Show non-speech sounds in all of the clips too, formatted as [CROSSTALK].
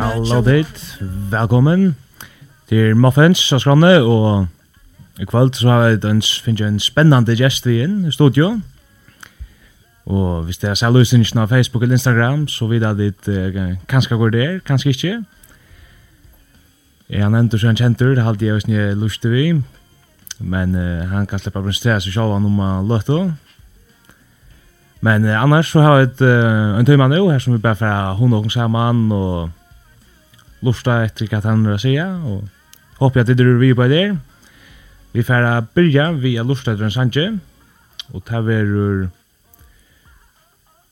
Hallo dit, velkommen til Muffins og Skranne, og i kveld så har jeg finnes en spennende gjest i inn i studio. Og hvis det er selv løsningen av Facebook eller Instagram, så vet jeg dit uh, kanskje går der, kanskje ikke. Jeg har nevnt og kjent kjentur, det halte jeg også lyst til vi. Men uh, han kan slippe å presentere seg selv om han løtte. Men uh, annars så har jeg et, uh, en tøyma nå, her som vi bare fra hun og hun sammen, og lusta etter hva han vil si, og håper jeg at det er vi på der. Vi får begynne via lusta etter en sanje, og det er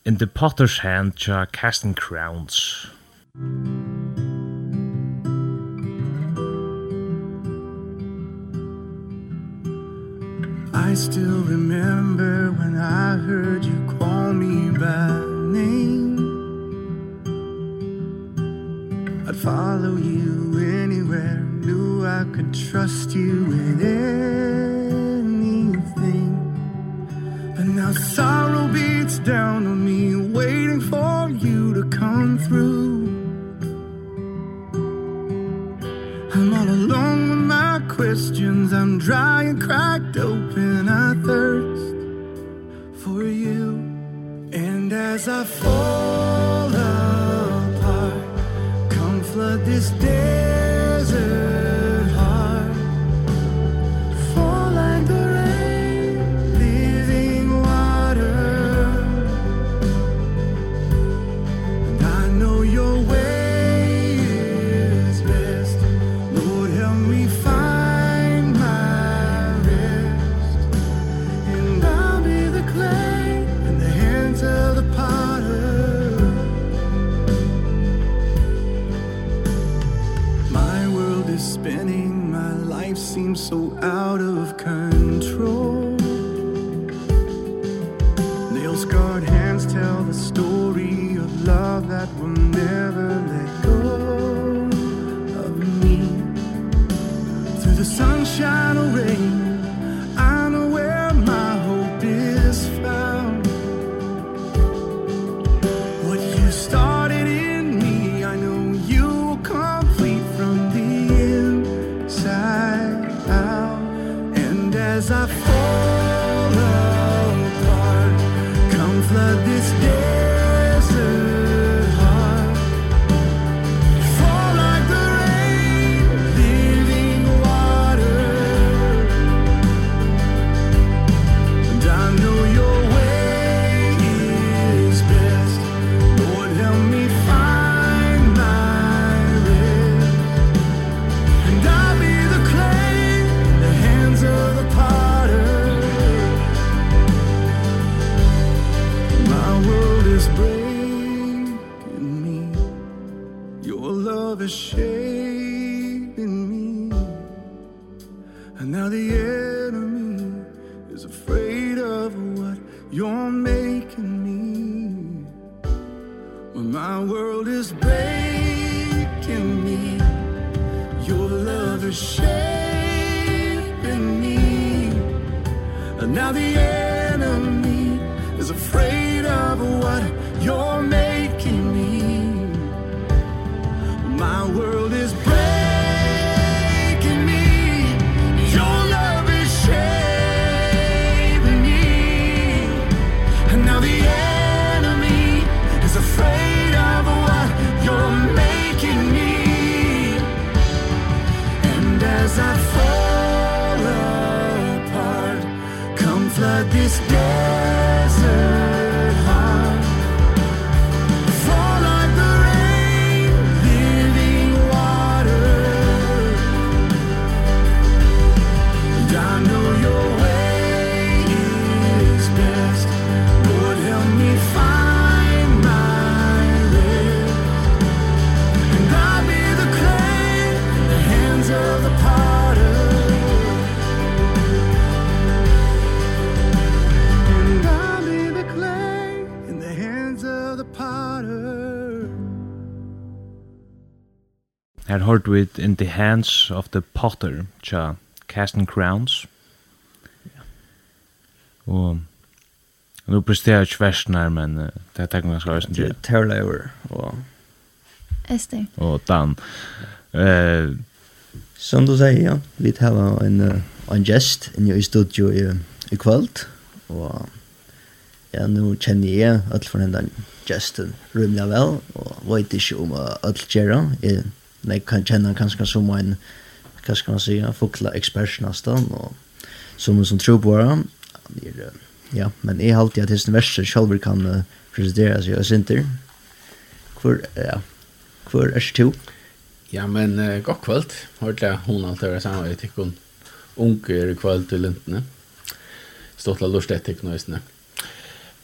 In the Potter's Hand tja Casting Crowns. I still remember when I heard you call me by name I'd follow you anywhere Knew I could trust you with it And now sorrow beats down on me Waiting for you to come through. I'm all alone with my questions. I'm dry and cracked open. I thirst for you. And as I fall apart Come flood this day. hørt vi In the Hands of the Potter, tja Casting Crowns. Og nu presterer ikke versen her, men uh, det er takken ganske høysen til. Terlever og... Ester. Og Dan. Uh, Som du sier, ja, vi tar en, uh, en gest inne i studio i, i kvöld, og ja, nu kjenner jeg alt for den gesten rymlig vel, og vet ikke om uh, alt gjør, jeg men jeg kan kjenne kanskje som en, hva skal man si, fukla ekspert nesten, og som en som tror på det. Ja, men jeg har alltid at hesten verste selv kan uh, presentere seg og sinter. Hvor, ja, hvor er det to? Ja, men uh, godt kvöld. Hørte jeg hun alt hører sammen, jeg tykker hun unge i kvöld til lintene. Stått la lort etter knøysene.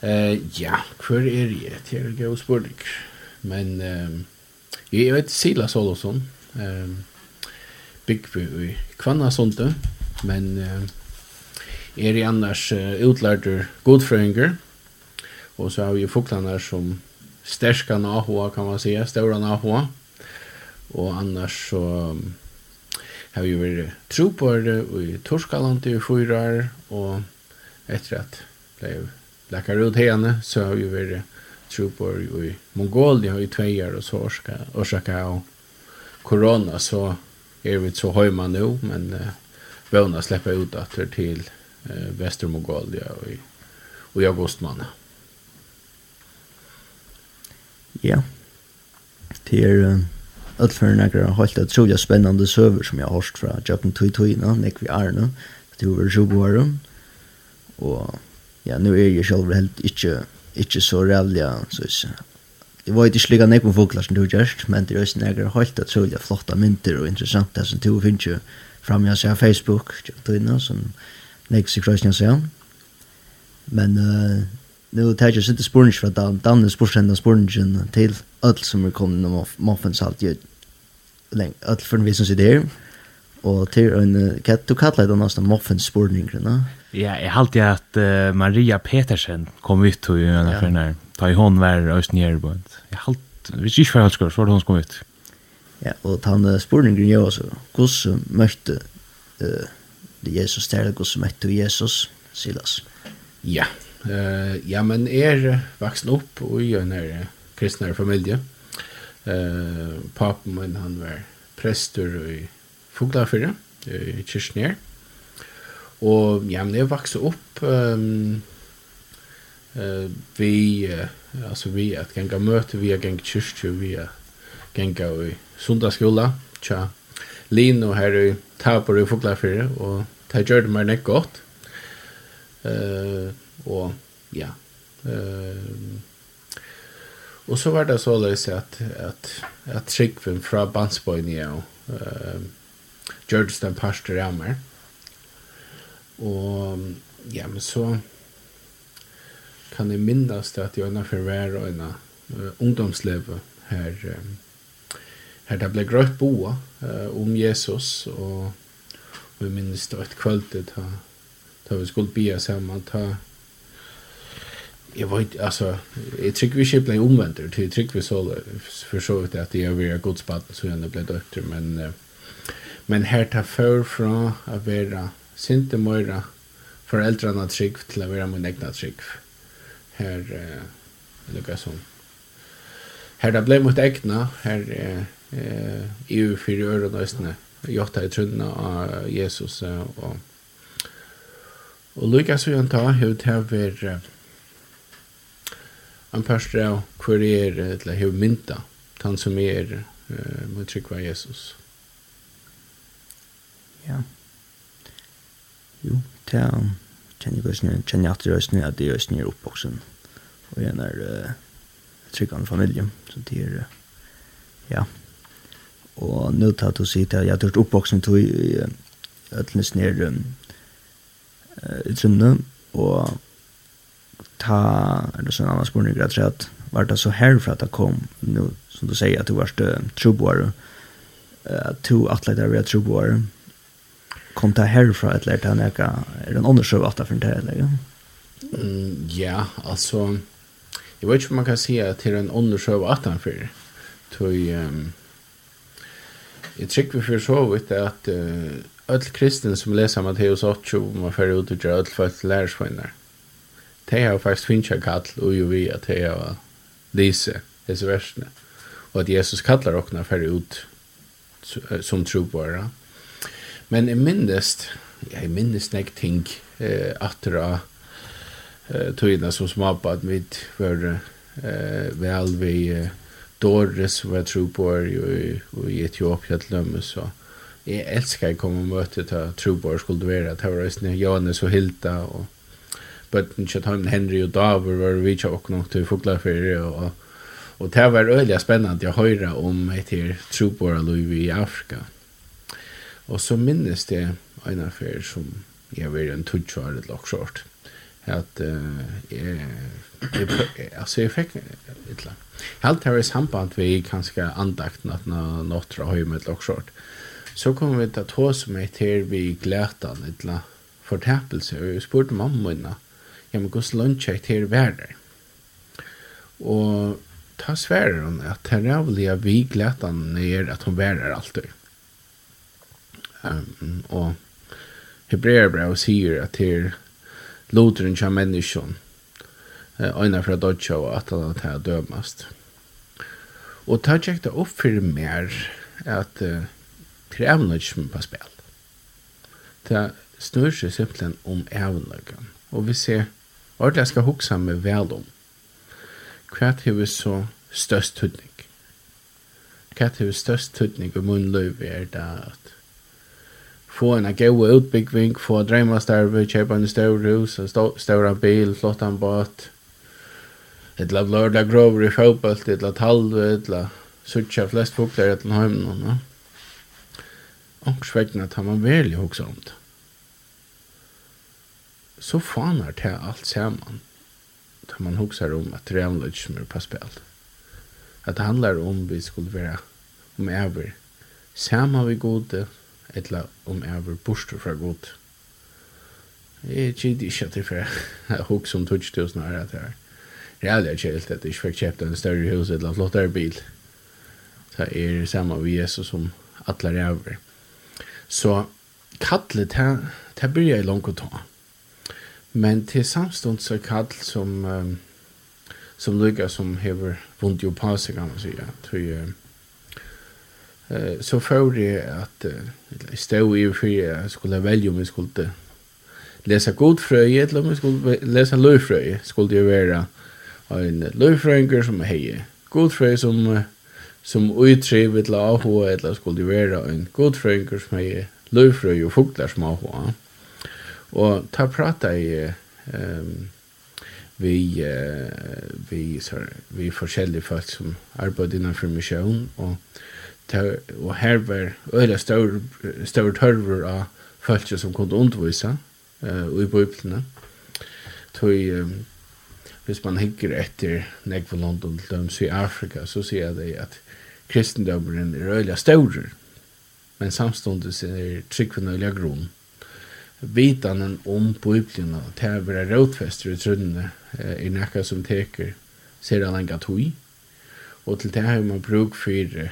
Uh, ja, hvor er jeg? Det er en god spørning. Men... Uh, Jeg vet Silas Olofsson, eh, byggby i Sonte, men eh, er i annars uh, utlærter godfrøynger, og så har vi foklarna som sterska nahoa, kan man säga, stora nahoa, og annars så har vi vært tro på det i Torskaland i fyra år, og etter at det ble ut henne, så har vi vært trupper i Mongolia har ju år och så orska, orsaka av corona så är vi så høyma nu men uh, vana släppa ut atter till uh, Västermongolia och i, i augustmanna. Ja. Det är allt för några helt otroligt spennende server som jag har hørt fra Japan Tui Tui nå, nek vi er nå, Det var 20 år. Och ja, nå er jag själv helt inte ikke så rævlig, så ikke. Det var ikke slik at nekon foklar som du gjørst, men det er også nekker helt at sølja flotta mynter og interessant det som du finner jo fram jeg ser Facebook, tøyna, som nekker seg krøysning seg. Men uh, nu tar jeg sitte sporens fra Dan, Dan er sporsendan sporensjen til öll som er kommet innom moffens alt, öll for en vi som sitter her, og til en, du kallar det nesten moffens sporensjen, Ja, jeg halte at uh, Maria Petersen kom ut och gjorde ja. för när ta i hon var öst ner på. Jag har alltid visst så var det hun som kom ut. Ja, och han spurning grön jag så. Guds mötte eh det Jesus där Guds mötte Jesus Silas. Ja. uh, ja men er vuxen upp och i en kristnare familie. Uh, papen min, han var prester i Fuglafjärden i Kirchner. Mm Og ja, men jeg växte opp um, uh, vi uh, altså vi at gänga møte, vi gäng kyrkje, vi gänga i sundagsskola, tja Lin och här i Tapor i Foklafyr og det gjør det meg näck godt. Eh og ja. Eh og så var det så lös at, at, at skickvin fra Bansboy ner och eh George den pastor Ammer. Eh Og ja, men så kan jeg minnes at jeg øyne for hver og øyne uh, ungdomsleve her, um, her det ble grøtt boa uh, om Jesus og vi minnes det et kvöldet da, da vi skulle bia sammen ta jeg vet, altså, jeg trykker vi ikke ble omvendt, jeg trykker vi så for så vidt at jeg var godsbatten så gjerne ble døtter, men, men her tar før fra å være Sinte Moira föräldrarna trygg till att vara min egna trygg. Här eh, lyckas hon. Här det blev mot egna, här eh, EU fyra öron och östene. Jotta i trunna av Jesus og Och lyckas vi inte ha hur det här uh, en person av hur det är eller hur mynta han som är mot trygg Jesus. Ja. Yeah. Jo, det er kjenner jeg også, kjenner jeg at det er også, at det er også nye oppvoksen, og jeg er uh, tryggende familie, så det er, uh, ja, og nå tar du sier til, at jeg har vært oppvoksen til i ødelnes nere i Trønne, og ta, er det sånn annen spørning, jeg tror at, var det så herfra at det kom, nå, som du sier, at du var uh, troboere, at du atletter ved troboere, kom det herfra et det han ikke er det en undersøv at det for det eller mm, ja altså jeg vet ikke om man kan si at det er en undersøv at det for tog um, jeg trykker for så vidt at uh, öll kristen som leser Matteus 8 om man fer ut og gjør öll folk lærersvinner. de har faktisk finnet kall og jo vi at de har lise disse versene og at Jesus kallar okna fer ut som tro på det Men jeg minnes, jeg minnes nek ting eh, atra eh, tøyna som smapa at vi var eh, vel vi eh, Doris var tro på er i Etiopia til dem, så jeg elskar jeg kom og møte til tro på er skulle være, det var reisende Johannes og Hilda og bøtten Kjøttheim, Henry og Davor var vi ikke åkne til Foglaferie og Og det var øyelig spennende å høre om etter troboere liv i Afrika. Og så minnes det en affær som jeg var en tutsjare lakskjort, at uh, jeg, jeg, altså jeg fikk et etla. Helt her i samband vi kanskje andakten at nå nåttra høy med lakskjort. Så kom vi til å ta som meg til vi glætan etla fortæpelse, og jeg spurte mamma inna, ja, men hvordan lunsje jeg til vær der. Og ta sværer hun at her avlige vi glætan er at hun værer alltid. Um, og Hebreerbrev sier at det er loteren kja menneskjon øyna fra dodja og at han har dømast. Og ta tjekk det opp for mer at uh, det er evnøkken på spil. Det snur seg simpelthen om evnøkken. Og vi ser hva det skal hukse med vel om. Hva er det så størst tydning? Hva er det størst tydning om min løyve er det at få en god utbyggving, få drømmastarve, kjøpe en stor hus, en stor bil, flott en båt, et la lørdag grover i fotballt, et la talve, et la suttja flest fukler etter heimen. No? svegna tar man veldig hoksa om det. Så fanar det alt saman tar man hoksar om at det er som er på spil. At det handlar om vi skulle være om ever sama vi gode, etla om jeg var borster fra god. Jeg kjente ikke at jeg fikk hukk som tog tusen oss at jeg er. Reallig er kjelt at jeg ikke fikk kjøpt en større hus eller en flottere bil. Så er det samme vi Jesus som alle er over. Så kallet, det bryr jeg langt å ta. Men til samstånd så kall som, um, som lykker som hever vondt jo på seg, kan man si. Til, uh, eh så får jag att jag stod i för jag skulle välja om jag skulle läsa godfröje eller om jag skulle läsa löjfröje skulle jag vara en löjfröjningar som hejer godfröje som som utriv la AH eller skulle det vara en god godfröjningar som hejer löjfröje och fåglar som AH och ta prata i ehm vi eh, vi så vi forskjellige folk som arbeider innenfor misjon og og her var øyla stor, stor tørver av folk som kunne undervisa uh, i bøyplene. Tøy, um, hvis man hikker etter negv og London til dem i Afrika, så sier jeg det at kristendommen er øyla større, men samståndet er tryggvinn øyla grunn. Vitanen om bøyplene til å være rådfester i trunnene uh, er nekka som teker ser han enga tøy, og til det har man bruk for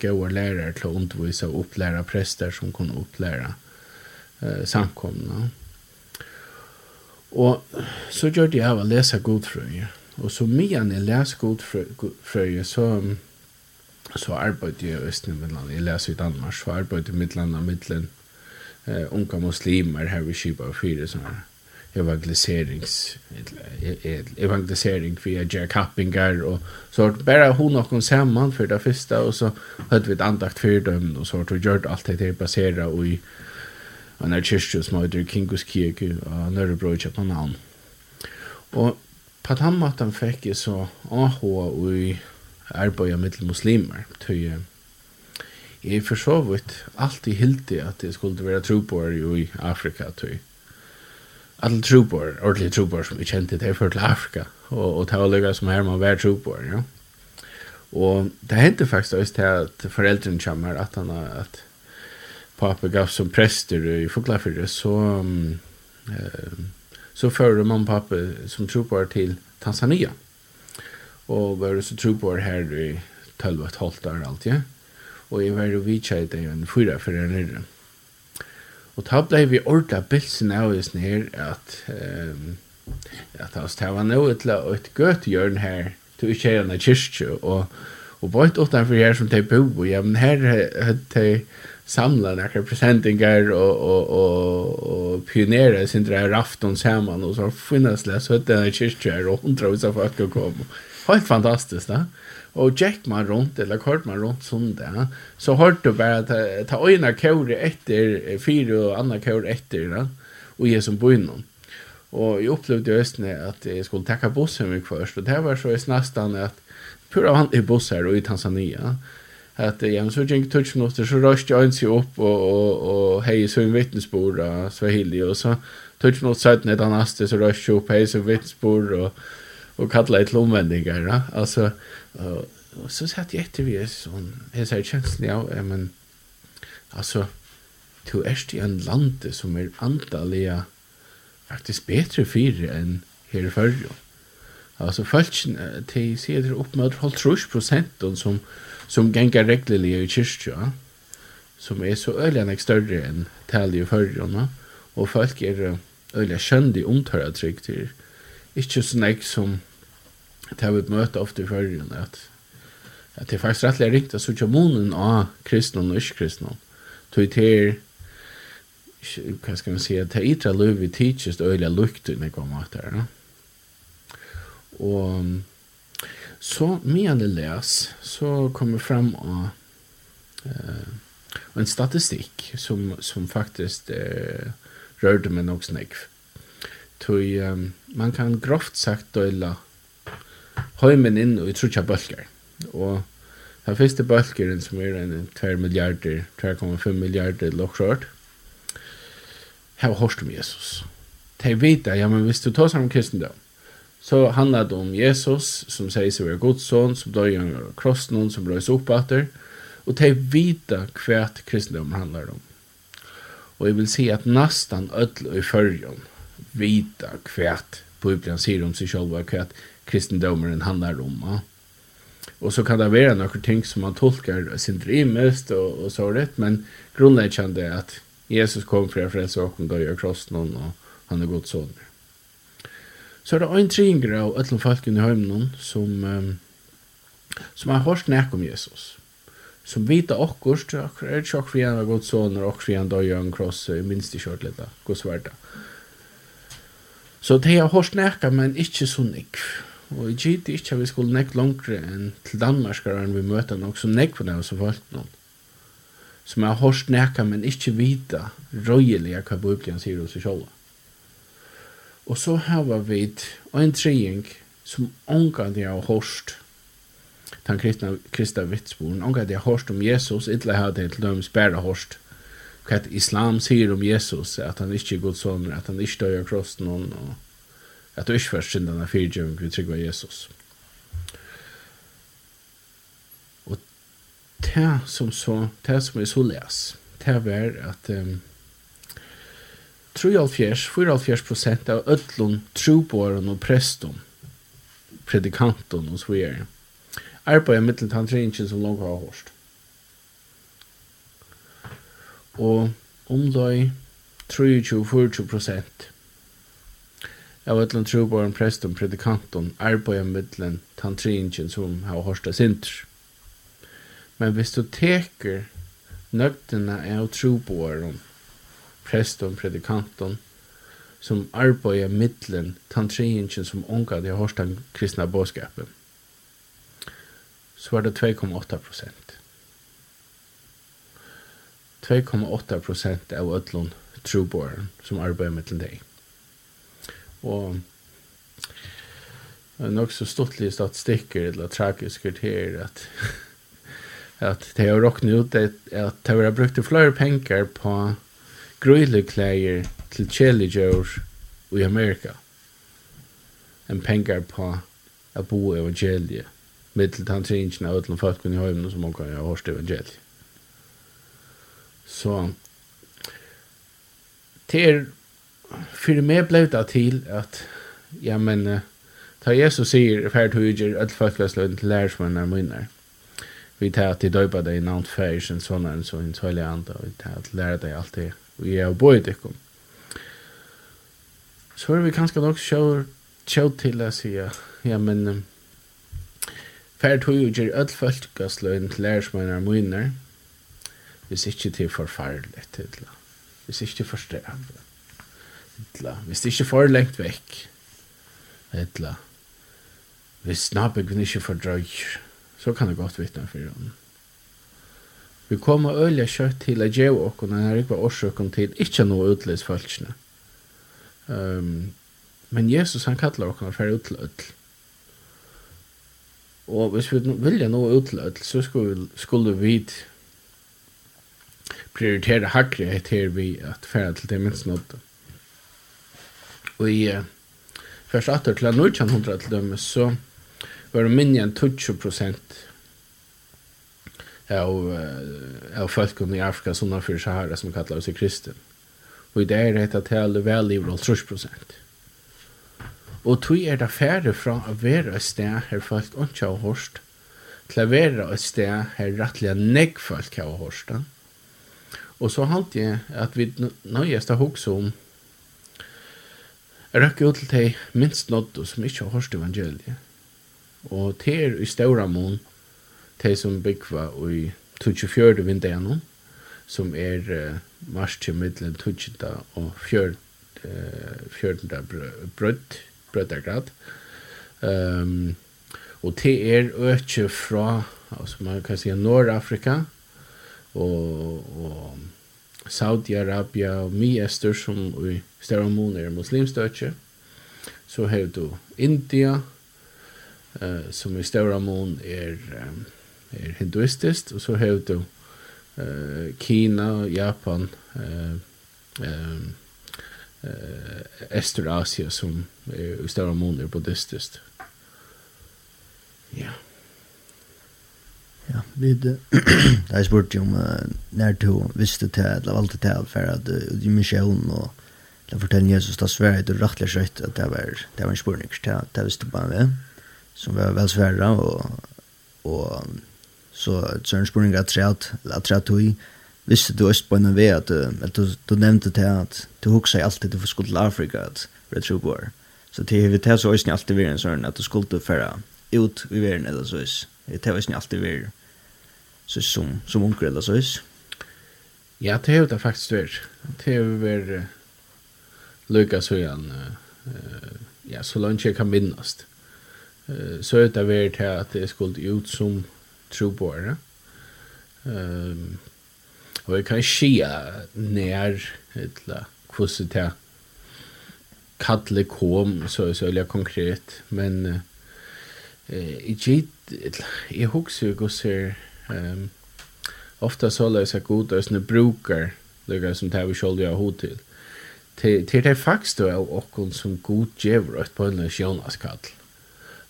goda lärare till att undervisa och upplära präster som kan upplära eh, samkomna. Och så gjorde jag att läsa godfröje. Och så medan jag läste godfröje så så arbeidde jeg i Østnivindland, jeg leser i Danmark, så arbeidde jeg i Midtland og Midtland, eh, unga muslimer her ved Kiba og fire sånne evangeliserings evangelisering via Jerry Kappingar og så har bare hun og hun sammen för det första och så hadde vi ett andakt för dem och så har vi gjort allt det här baseret och i en här kyrkjö som heter Kingus Kirke och Nörrebro i Köpenhamn. Och på den måten fick jeg så AH och i arbeta med muslimer till Jeg forså vidt alltid hildi at jeg skulle være tro på i Afrika, tøy alle trupor, ordentlige trupor som vi kjente til før til Afrika, og, og ta og lukka som her man være trupor, ja. Og det hendte faktisk også til at foreldrene kommer, at han at pappa gav som prester i Fuglafyrre, så um, eh, så fører man pappa som trupor til Tanzania. Og var så trupor her i 12 og et halvt år alt, ja. Og jeg var jo vidtjeit i en fyra for en nere. Mm Og da ble vi ordla bilsen av oss her at um, at oss det var noe til å et gøtgjørn her til ikke her en kyrkje og og bort utenfor her som de bo ja, men her hadde de samla noen presentingar og, og, og, og pionerer sin der rafton sammen og så finnes det så hadde de kyrkje her og hundra hos folk å komme. Helt fantastisk da og gikk man rundt, eller kort man rundt sundag, så hørte du bare ta, ta øyne kjøret etter, fire og andre kjøret etter, da, og jeg som bor innom. Og jeg opplevde jo Østene at jeg skulle takke bussen min først, og det var så i snastan at pura vant i bussar og i Tanzania, at ja, så gikk touch minutter, så røst jeg øynsi opp og, og, og hei, så en vittnesbord av Svahili, og så touch minutter, så røst jeg opp, hei, så vittnesbord, og og kalla ett omvändningar. Ja? Altså, uh, och så satt jeg etter vi, sånn, jeg sier kjenslen, ja, men altså, du erst i en lande som er antaliga faktisk bättre för enn her i förr. Altså, folk, de sier det opp med holdt trus procenten som, som gengar reglelig i kyrkja, ja? som er så öliga större än talje förrarna og folk er öliga kjøndig omtöra trygg til, ikke så näck som det har vi møtt ofte i førjen, at, at det er faktisk rettelig riktig at sutja munen av kristnum og ikke-kristnum. Tog til, hva skal man si, at det er itra løy vi tidsist øyla lukter når jeg kommer at No? Og så, mye det les, så kommer fram av uh, en statistikk som, som faktisk uh, rørte meg nok snakk. Tog, um, man kan grovt sagt døyla heimen inn og i trutja bølger. Og den første bølgeren som er en 2 milliarder, 2,5 milliarder lokkrørt, har hørt om Jesus. De vet ja, men hvis du tar seg om kristendom, så handler det om Jesus, som sier seg vara Guds son, som dör genom av krossen, som brøys opp etter, og de vet hva kristendom handler om. Och jag vill säga att nästan öll i førjen vet hva Bibelen sier om sig själva kvärt kristendomen handlar om. Ja. Och så kan det vara några ting som man tolkar sin drömmest och, och så rätt. Men grundläggande är att Jesus kom för att frälsa och dö i krossen och han är god son. Så er det en tringer av alle folkene i heimnon som, um, som har hørt nek om Jesus. Som vita akkurat, akkurat er tjokk fri han var god soner, okkur fri han døy an kross, minst i kjørt litt, god svært. Så det har hørt nek, men ikke så nikv. Og jeg gitt ikke at vi skulle nekk langere enn til Danmarskaren vi møter nok, så nekk på det som folk noen. Som har hørt nekka, men ikke vita røyelig hva Bibelen sier hos seg selv. Og så har vi en trejeng som ångan de har hørt den kristna, kristna vitsboren, ångan de har hørt om Jesus, ytla har det til dem spæra hørt hva islam sier om Jesus, at han ikke er god sånn, at han ikke døy av krossen, og at du ikke først synder syndene fyrtjøven vi trygg Jesus. Og det som så, det som er så les, det var at um, 3,5-4,5 prosent av ødlån trobåren og prestum, predikanten og så videre, arbeider mittelt han treningen som langt har hårst. Og om det 23-40 prosent av öllum trúbóren prestum predikantum arbeiða mittlen tantriingen som hava horsta sinter. Men hvis du teker nøgdina av trúbóren prestum predikantum som arbeiða mittlen tantriingen som unga de horsta kristna båskapen så var det 2,8 prosent. 2,8 prosent av öllum trúbóren som arbeiða mittlen deg. Og en så stortlig statistiker eller tragisk här at [LAUGHS] at det har råknet ut at, at det har brukt flere penger på grøyleklæger til chili i Amerika enn penger på å bo i evangeliet med til tantringen av utlån folk i hemmen som man kan ha hörst evangeliet. Så det er för mig blev det till att ja men ta Jesus säger för att hur att folklas lön till lärsmannen munnar. Vi tar att döpa dig i namn färgen sådana så en tydlig anda och vi tar att lära dig allt det vi är och bor Så är vi ganska nog tjåd till att säga ja men Fær tog jo gjør öll fölkasløyn til lærersmøyner møyner, hvis ikke til forferdelig til, hvis ikke til forstrævlig. Etla, hvis det ikke for lengt vekk. Etla. Hvis nabeggen ikke for drøyer, så kan det godt vittne for henne. Vi kommer øyelig kjøtt til å gjøre oss, og ikke rikva årsøkken til ikke noe utløs følelsene. Um, men Jesus han kallar oss for utlød. Og hvis vi vilja noe utlød, så skulle, skulle vi prioritere hakre etter vi at færa til det minst nådde og i først atter til 1900 til dem, så var det minne enn 20 prosent av, uh, av folkene i Afrika som har fyrir Sahara som kallar seg kristen. Og i det er det til vel i 30 prosent. Og tog er det færre fra å være et sted her folk ikke har hørt, til å være et sted her rettelig negg folk har hørt. Og så halte jeg at vi nøyest har hørt om Jeg røkker ut til de minst nådde som ikke har hørt evangeliet. Og til er i større mån de som byggva i 24. vindegjennom, som er uh, mars til middelen 20. og 4. Uh, 14. brødd, brøddergrad. Um, og til er økje fra, altså man kan si Nord-Afrika, og, og Saudi-Arabia og Miester som i hvis det er hormoner muslimstøtje, så har du India, eh, som i større mån er, er hinduistisk, og så har du eh, Kina, Japan, eh, eh, Esterasia, som er, i større mån er buddhistisk. Ja. Ja, vi har [CLEARS THROAT] spurt om uh, när du visste det, eller valgte det här för att uh, missionen och Da forteller Jesus da sværet og rettelig skjøtt at det var, det var en spurning til det visste bare meg, som var vel svære, og, og så så en spurning at træt, at træt hui, visste du også på en vei at, at du, du nevnte til at du hukse i alltid du skulle til Afrika at det tro på Så til vi tar så også alltid vi en sånn at du skulle til færa ut i verden eller så is. Det tar også alltid vært så som, som unger eller så is. Ja, det er jo det faktisk vært. Det har vært lukka så han ja, så langt jeg kan minnast. Eh så det var det at det skulle ut som trubor. Ehm og jeg kan skia nær etla hvordan det kallet kom så så jag konkret men eh i git jag huxar ju gosser ehm ofta så läser goda snä brukar det går som tar vi skulle ha hot till till till det faktiskt då och som god ger ett på en sjönaskall.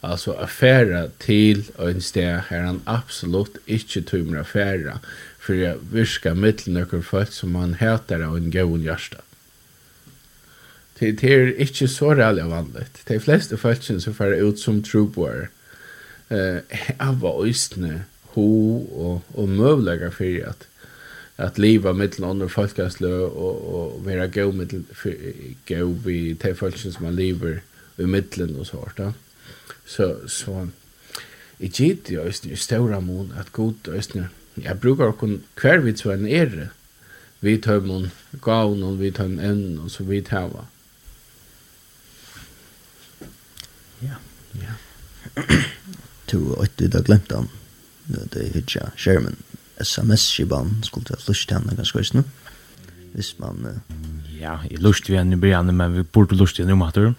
Alltså affära till en stä här han absolut inte tumra affära för att virka mittel några folk som man heter av en god hjärta. Det är inte så rädda vanligt. De flesta folk som färre ut som troboar eh, av östne, ho og, og möjliga for at at leva mellan andre folkeslø og, og være gå med gå vi til folk som man lever i mitten og så vart. Så så i gitt jo i større mån at god og jeg bruker å kunne hver vidt så en ære vi tar mon gav och vi tar en en og så vi tar. Ja. Ja. To og du da glömt han. Det är Hitcha Sherman sms-skiban skulle jeg lyst til henne ganske høyst nå. Hvis man... Uh... Ja, jeg lyst til henne i begynnelsen, men vi burde lyst til henne om at du.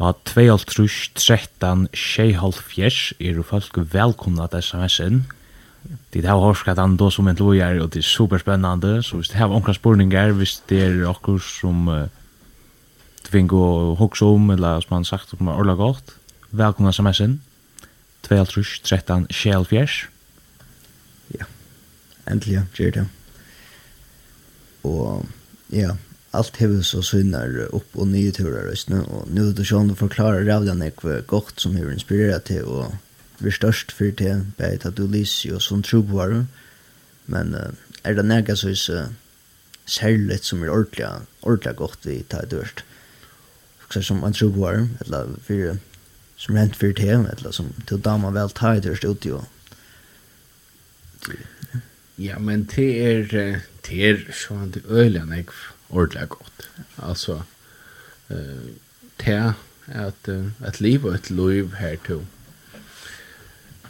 Og 2.13.6.5 er jo folk velkomna til sms-en. Det har hørt at han da som en lojer, og det er superspennende. Så hvis det har omkring spurningar, hvis det er okkur som uh, tvingo og hoksa om, eller som han sagt, som er ordentlig godt, velkomna til sms-en. 2.13.6.5 endelig gjør det. Og ja, allt hever så synner opp og nye turer røstene, og nå er det sånn du forklarer rævdan ekve godt som hever inspirerat til, og vi størst for til, beit at du lyser jo som tro på varu, men uh, er det nega så is uh, særligt som er ordentlig, ordentlig godt vi tar dørst. Så som man tro på varu, eller for som rent for til, eller som til dama vel tar dørst ut jo. Ja, men det er, det er sånn det øyelig enn jeg ordentlig godt. Altså, uh, det er at, uh, at liv og et liv her to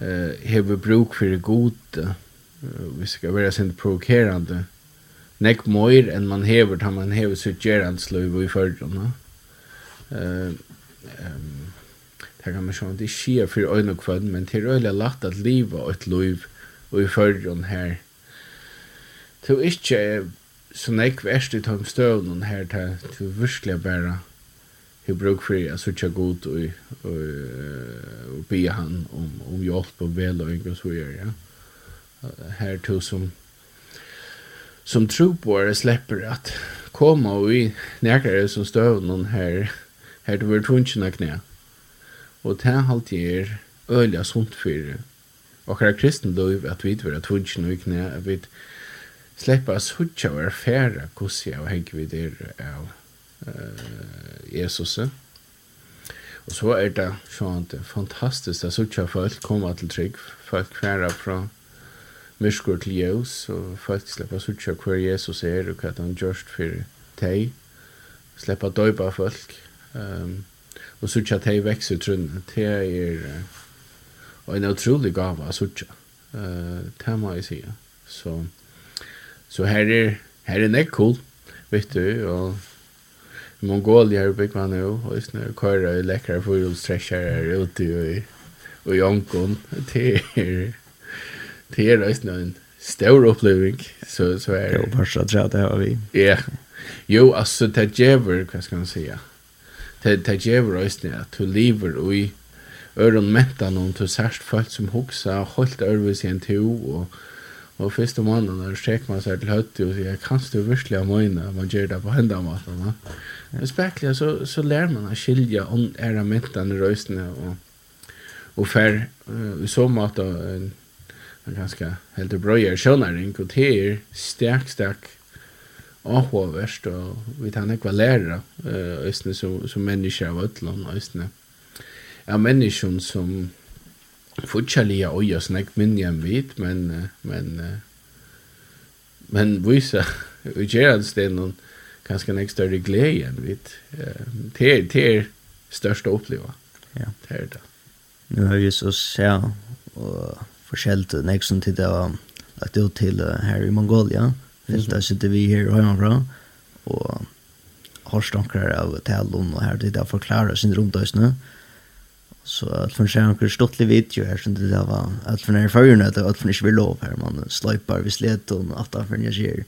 uh, har bruk for det gode, uh, vi skal være sint provokerende, nek mer enn man hever, da man hever sitt gjerandsløyv i fordrene. Uh, um, det kan man sånn, det skjer for øyne og kvann, men det er øyelig lagt at liv og et liv og i fordrene her, to ikke er så nek verst i tom støvnen her til to virkelig bare hur bruk jeg att söka god og, og, og be han om om hjelp og vel og och så gjør ja. her till som som tro på det slipper at komma og vi näkare som stöv någon her här till vår tunna knæ og det här halt ger öliga sunt for og och kristen då at vi vil ha att tunna knæ at vi släppa oss hutja och erfära kusja och häng vid er av uh, Jesus. Och så är det sånt fantastiskt att hutja folk komma till trygg, folk färra från myskor till ljus och folk släppa oss hutja kvar Jesus är och att han görst för dig. Släppa döjba folk um, och hutja att dig växer trunnen. Det är uh, en otrolig gava att hutja. Uh, det må jag säga. Så... So, Så her er, her er nekk cool, vet du, og i Mongolia er bygg man jo, og hvis nu kører i lekkere forhjulstrekjer her ute i, og i Hongkong, det er, det er også nu en stor oppleving, så, så er det. Jo, bare så tror det har vi. Ja, jo, altså, det gjever, hva skal man säga? Det, det gjever også nu at du lever i øren mentan om du særst folk som hoksa, holdt ørvis i en to, og Og første måneden når sjekker man seg til høtti og sier, kan du virkelig ha møyne, man gjør det på hendene maten. Ja. Men spekler så, så lærer man å skilje om er av mentene i røysene og, og fer, uh, så måte en, en ganske helt brøyer skjønnering, og det er sterk, sterk avhåverst, og vi tar nekva lærere, uh, østene som, som mennesker av ødland, østene av mennesker som, som futchalia och jag snakk minni en vit men men men vise vi ger en sten någon ganska nästa större glädje än vit till till største uppleva. Ja. Det er det. Nu har vi så se og forskjellt nek som till det var lagt ut till her i Mongolia. Finns där sitter vi här hemifrån och har stankar av talon og her här det där förklarar sin rundösne. Mm Så att för sig en stortlig video här som det där var att för när förrjuna att att för inte vill lov här man slipar vi slet och att för när sig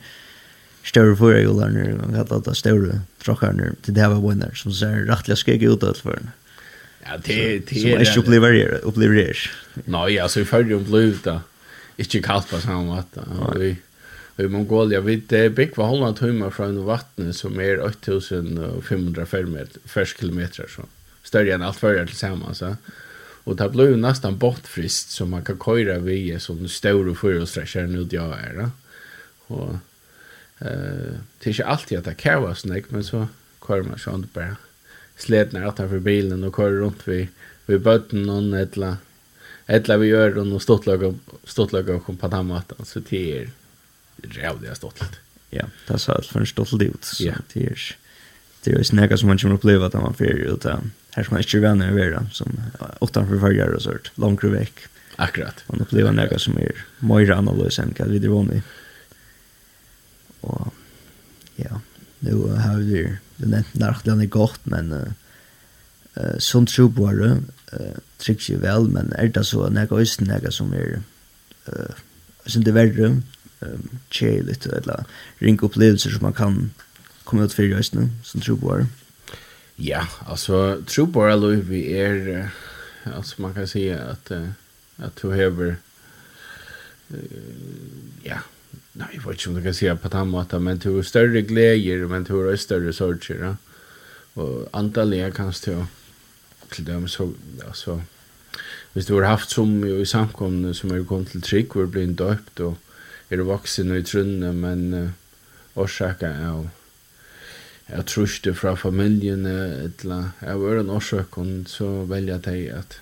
större för jag lär nu man hade att större trockar nu till det var winner som ser rättliga skägg ut att för Ja, det det är ju upplever upplever. Nej, alltså i förrjun blev det inte kallt på samma vatten. Vi i Mongolia. Vi bygg var halvandet timmar från vattnet som är 8500 färskilometer. Så större än allt förr tillsammans. Så. Och det blev nästan bortfrist så man kan köra via sån stor fyrhjulsträckare nu det jag är. Då. Och eh det är inte alltid att det krävas snäck men så kör man sånt bara slätnar att för bilen och kör runt vid vid botten någon ettla etla vi gör och stottlaga stottlaga kom på tamatan så det är jävligt stottligt. Ja, det så att för stottligt ut så det är det är som man kommer uppleva att man får utan här som man inte vänner är värre, som åttan för förra och sånt, långt veck. Akkurat. Man upplever något som är mer annorlunda än vad vi drar med. Och ja, nu har vi det nämnt narkland är gott, men uh, uh, sånt tjubare uh, tricks ju väl, men är det så något östen något som är uh, som det värre, um, tjejligt eller ringa upplevelser som man kan komma ut för i östen, som tjubare. Mm Ja, altså, tro bara Louis vi är altså, man kan si at, uh, at du hever, uh, ja, nei, jeg vet ikke om du kan si det på den måten, men du har større gleder, men du har også større sorger. Ja? Og antallet kan du til dem så, altså, hvis du har haft som jo i samkomne som er kommet til trygg, hvor blir døpt, og er voksen og i trunne, men uh, årsaker er jo, jeg truste fra familien eller jeg var en årsøk så velja jeg at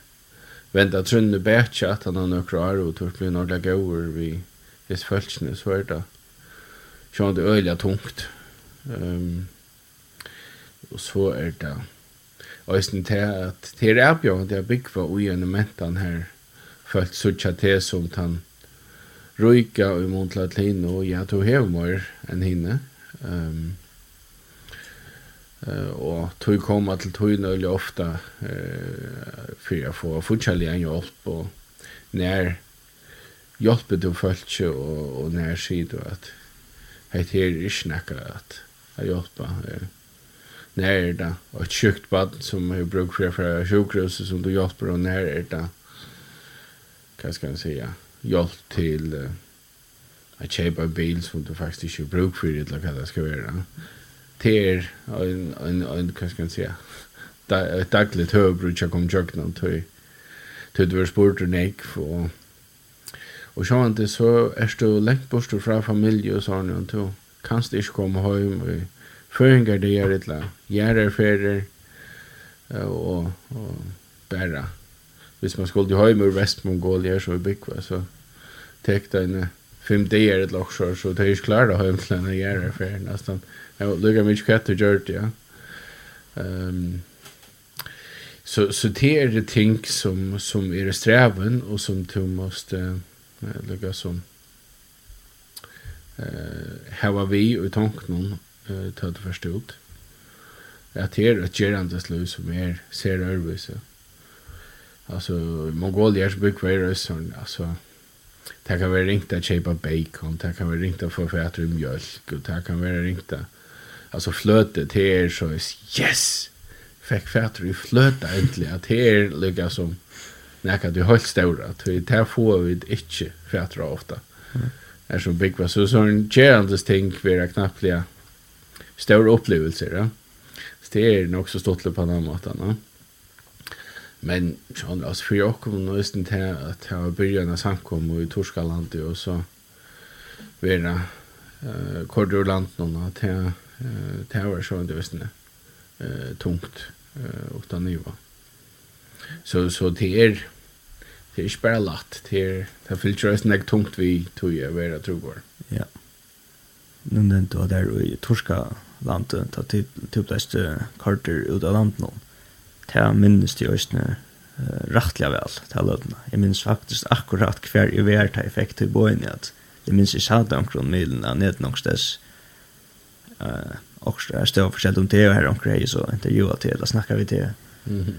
venda trunne bætja at han har nøkra år og tog blir nordla gauur vi his følelsene så er det sjån det øyla tungt. Um, og så er det Øysten til at til er avbjørn det er byggva ui en mentan her. Følt suttja til som tan røyka og imot latlin og ja, to hevmor enn hinne um, Eh och tog komma till tog nöjligt ofta eh för att få fortsätta hjälp och när hjälper du folk och og när ser du att det er är snacka at att hjälpa eh nær er det ett sjukt bad som har bruk för för sjukhus som du hjälper og nær er det vad ska man säga til uh, att köpa bil som du faktiskt inte bruk för det eller vad det ska vara ter en en en vad ska man säga där dagligt höbrutcha kom jag någon till till det var sport och nek för och så inte så är det längt bort från familj och sån och då du inte komma hem och föringar det är det la järar fäder och och bära hvis man skulle hem ur Västmongolia så är Bikva så täckte en fem dagar ett lock så det är klart att hem till en järar för nästan Ja, lukka mykje kvett og gjørt, ja. Um, så, så det er det ting som, som er det sträven og som du måste uh, lukka som uh, hava vi og i tanken uh, til det första ut. Att det er et gerandes liv som er ser ærvis, Alltså, i Mongolia så bygg vi röra sån, alltså, det kan være ringt å köpa bacon, det kan være ringt å få fætre mjölk, og det kan være ringt att alltså flötet här så yes! Fick fatter i flöta äntligen att här lika som näka du helt stora till det får vi inte fatter ofta. Är så big vad så så en challenge är knappt ja stora upplevelser ja. Så det är nog så stort på den måten ja men sån alltså för jag kommer nästan till att ha början av samkom i Torskaland och så vara eh uh, Kordurland någon att eh det var så det visste eh tungt eh och den nivå. Så så det är det är spärra lätt det är det filtreras näck tungt vi tog jag vara tror Ja. Nu den då där i torska landet ta typ typ det kartor ut av landet någon. Ta minst det just nu rättliga väl till lödna. Jag minns faktiskt akkurat kvar i värta effekt i boen att det minns i sadan kron milen ned någonstans eh och så står för om det här om grejer så inte ju till det snackar vi till. Mm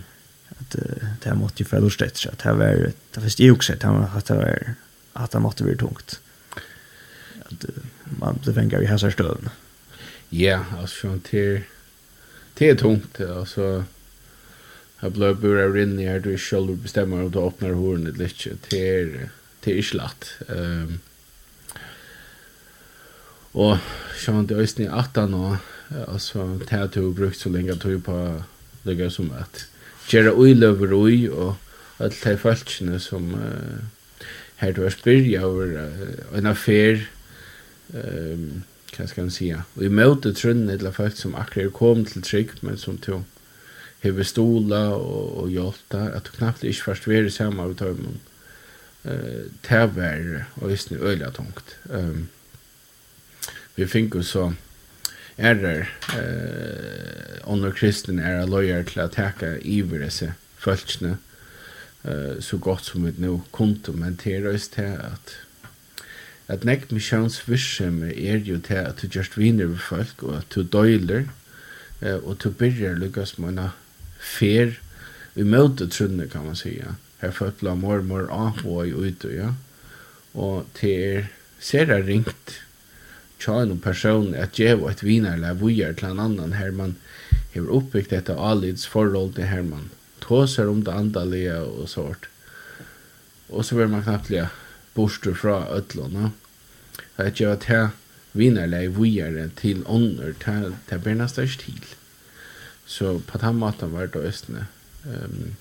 att det här måste ju för lustigt så att här var det finns ju också att han att det var att det måste bli tungt. Att man det vängar i här så ja alltså från till är tungt alltså. Jag blev bura i här, du är själv bestämmer och du öppnar håren lite. Det är, det är inte lätt. Um, Og sjån det øyne i 18 nå, altså, det har du brukt så lenge tog på det som at gjøre uiløver ui, og alt de falskene som uh, her du har spyrja over uh, en affær, um, hva skal man sija, og i møte trunnet til folk som akkurat er kom til trygg, men som tog hever stola og, og hjolta, at du knappt ikke først var i samme av tøymen. Uh, det var øyne øyla tungt. Um, vi fick så er det eh under kristen a lawyer til att täcka iver disse fölkne eh så gott som vi nå kunde men det är til at at nekt näkt missions vision är ju du just vinner med folk og at du døyler eh og du börjar lyckas med en fair vi møter trunne kan man säga her folk la mor mor mer av ut ja. Og til er ser ringt tja en person at djeva et viner eller vujer til en annan her man hever oppbyggt dette alids forhold til her man tåser om det andalige og sånt. Og så vil man knapt lia bostur fra ödlåna. At djeva viner eller vujer til ånder, ta, ta bernast deres til. Så på den måten var det østene um,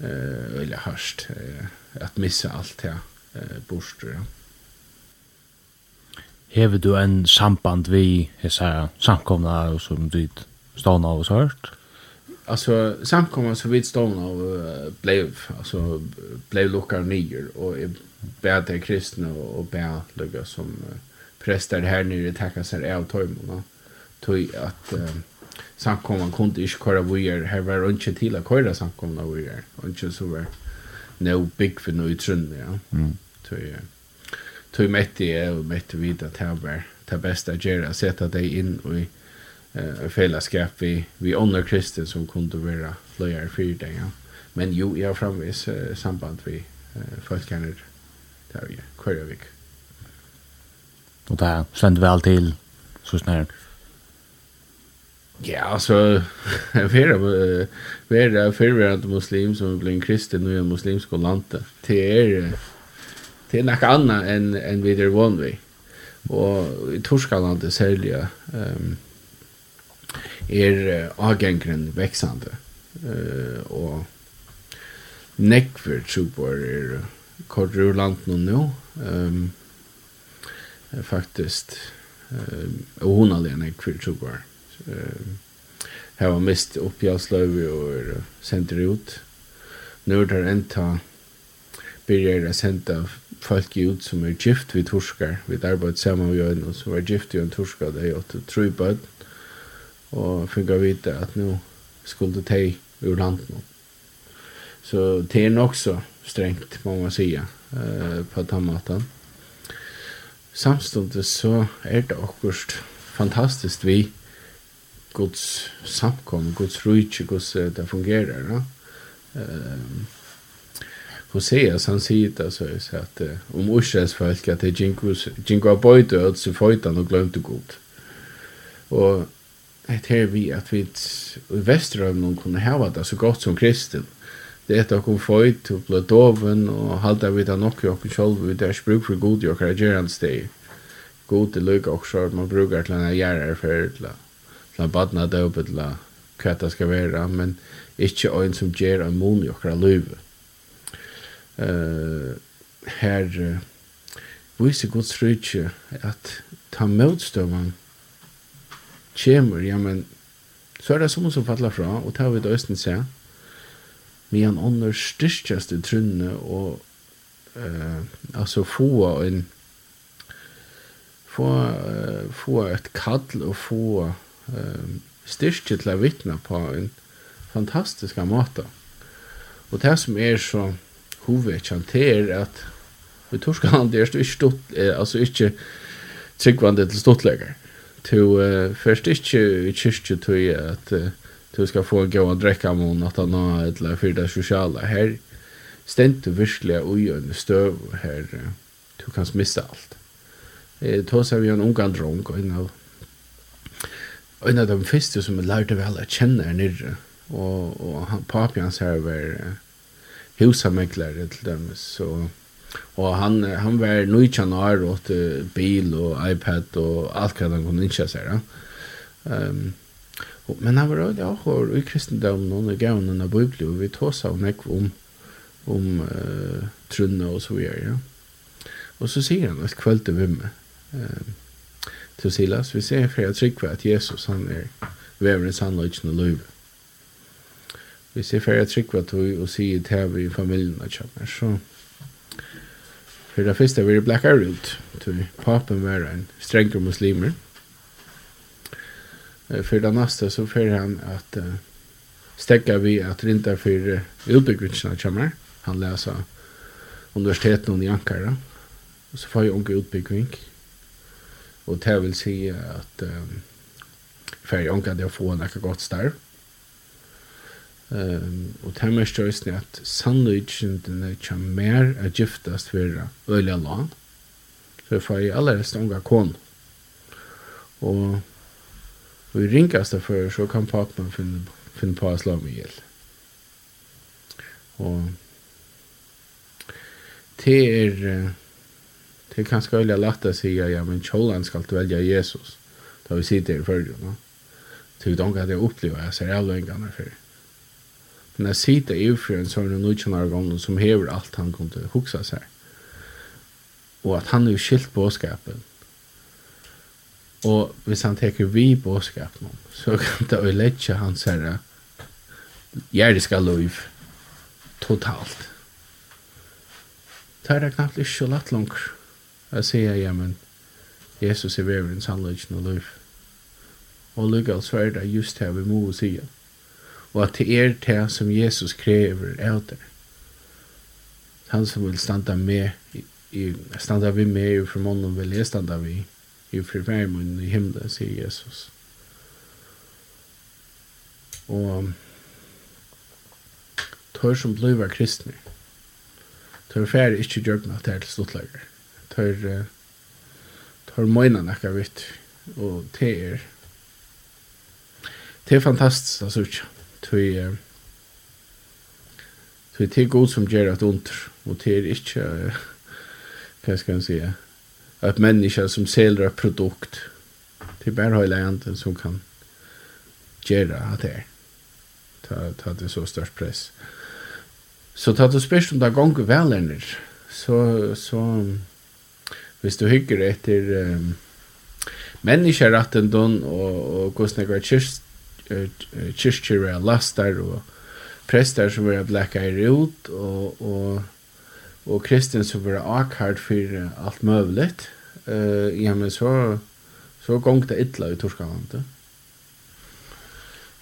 uh, eller hardt uh, at missa alt det uh, bostur. Ja. Hever du en samband vi hesa samkomna og som du stående av oss hørt? Alltså samkomna så vid stående av blev, alltså blev lukkar nyer och jag ber kristna och ber lukka som präster här nere tacka sig av tojmona. Tog att uh, samkomna kunde inte köra vujer, här var inte till att köra samkomna vujer, inte så var no big för no i trunn, ja. Mm. Tog tog mätt jag och mätt vid att det var det bästa att göra att sätta dig in i uh, fällskap vi, vi ånder kristen som kunde vara flöjare för dig. Ja. Men jo, jag har framvis uh, samband vid uh, folkarna där vi kvar vik. Och det ständer väl till så snart? Ja, alltså [LAUGHS] vera vera förvärande muslim som blir en kristen och en muslimsk och lanta. Det är det är något annat än, än vi er vann vi. Och i Torskaland är särskilt um, är uh, växande. veksende. Uh, og nekver trupper är korrer ur land nu. nå. Um, faktisk um, hon hun alene nekver trupper. Um, her var mist oppi och sløyvi er sender ut. Nu är det enda börjar jeg sända folk ut som er gift vi torskar. Vi arbeid saman vi øyne som var gift i en torskar. Det er åtte trøybød. Og fikk jeg vite at nå skulle de ur landen. Så det er nok så strengt, må man sige, eh, på tammaten. Samståndet så er det akkurat fantastiskt vi Guds samkom, Guds rujtje, Guds det fungerar. Ja? Um, Hoseas han sier det så är så att om Israels folk att det jinko ginkos bojde og så føytan og glömde god. Og det här vi at vi i Västerövn kunne hava det så godt som kristen. Det er att hon føyt og blöd doven og halda vi vid han och jag själv vid deras bruk for god i har gerande steg. God i lycka också att man brukar till en gärare för til en badna döpet till vad det ska vara men inte en som ger en mun i okra livet uh, her uh, viser Guds rydtje at ta motstøvann kjemur, ja, men så er det som som fattler fra, og tar vi det østen seg, men han ånder styrkjast i trunne, og uh, altså få en få, uh, få et kall og få uh, styrkje til å vittne på en fantastisk måte. Og det som er så hovedkjent her at vi i Torskland er du ikke stått, altså ikke tryggvande til ståttleger. Du uh, først ikke i kyrkje tog at uh, du skal få gå og drekke om noen at han har et eller fyrt det sosiale. Her stendt du virkelig ui og en støv her. Uh, Du kan miste alt. Eh, tog seg vi en ungan drong, og en av en av de første som jeg lærte vel å kjenne her nere. Og, og han, papi hans her var husameklare til dem, så... Og han, han var nøytjan år og åtte bil og iPad og alt hva han kunne ikke seg. Um, og, men han var også ja, og i kristendommen og i gavnen av Bibelen, og vi tog seg nekk om, om uh, trunne og så videre. Ja. Og så sier han et kveld er vi. Um, til Silas, vi ser for jeg trykker at Jesus han er vever sannløyden og løyve hvis jeg får trykva tog og sier til vi i familien og kjønner, så for det første var det blekka rundt. Papen var en strengere muslimer. For det neste så får han at uh, stegga vi at rinda for utbyggvinsene kommer. Han leser universiteten i Ankara. Og så får jeg unge utbyggving. Og det vil si at um, for jeg unge at jeg får ekka godt starv. Um, og det er mest røysene at sannløydkjentene kommer mer å giftast vera øyla land. Så jeg får i aller resten unga kon. Og, og i ringaste før så kan papen finne, finne på å slå meg ihjel. Og det er det er kanskje øyla lagt å si ja, men kjolan skal du velge Jesus. Da vi sitter i fyrir, no? Så vi donker have to uppleve, jeg ser avløyngarna fyrir. Men jeg sitter i for en sånn nødvendig gamle som hever alt han kunne hukse seg. Og at han [LAUGHS] er jo skilt båskapen. Og hvis han teker vi båskapen, så kan det jo lette hans herre gjerdiska liv totalt. Det er knapt ikke så lett langt. Jeg sier, ja, men Jesus er veveren sannleggen og liv. Og lykke så er det just her vi må sige og at det er det som Jesus krever av det. Han som vil standa med, i, standa vi med i formånden vil jeg standa vi i forfærmunnen i himmelen, sier Jesus. Og tør som bliva kristne, tør færre ikke gjørna til til sluttlager, tør, tør møyna nekka vitt, og det er, det er fantastisk, det er Tui Tui det er god som gjør at under, og det er ikke, hva skal jeg si, at mennesker som selger et produkt, det er bare hele enden som kan gjøre at det er. Ta, ta det så størst press. Så ta du spørst om det gonger vel ennir, så, så, hvis du hygger etter um, menneskerettendon og, og hvordan det var kyrst, kyrkjer og lastar og prester som var blekka i ut og, og, og kristen som vera akkard for alt møvligt uh, ja men så så gong det ytla i Torskaland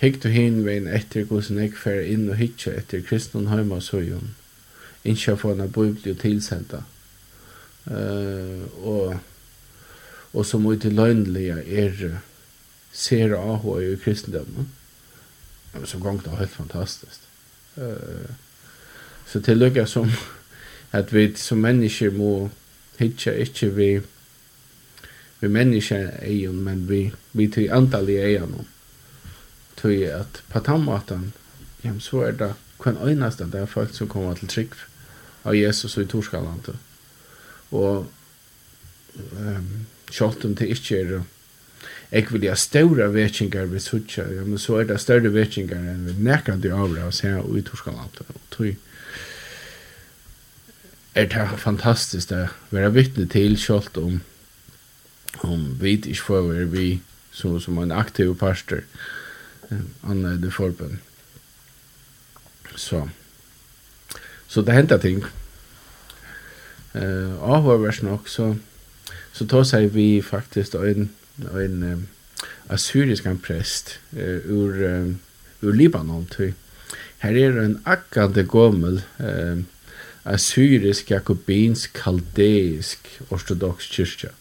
Hikk du hin vein etter hvordan jeg fer inn og hitja etter kristnun heima og søgjum innskja få hana bibli og tilsenda uh, og og som ut i løgnlige er ser av i kristendomen. Så gångt det helt fantastiskt. Så til lycka som [LAUGHS] at vi som mennesker må hitcha inte vi vi mennesker egen men vi vi til antall i egen tror at på tammatan ja så er det hvem øyneste det er folk som kommer til trygg av Jesus i Torskalandet. og ehm um, Sjalt om det ikke er jeg vil ha større vetsingar ved Sucha, ja, men så er det større vetsingar enn vi nekker det av oss her i Torskaland. Og tog er det fantastisk å være vittne til selv om om vi ikke får være vi som, som en aktiv pastor anna det forbund. Så så det händer ting. Eh, uh, avhörvers nog så så tar sig vi faktiskt en en assyrisk prest ur ur Libanon till. Her er en akkade gommel eh, assyrisk, jakobinsk, kaldeisk, ortodox kyrka.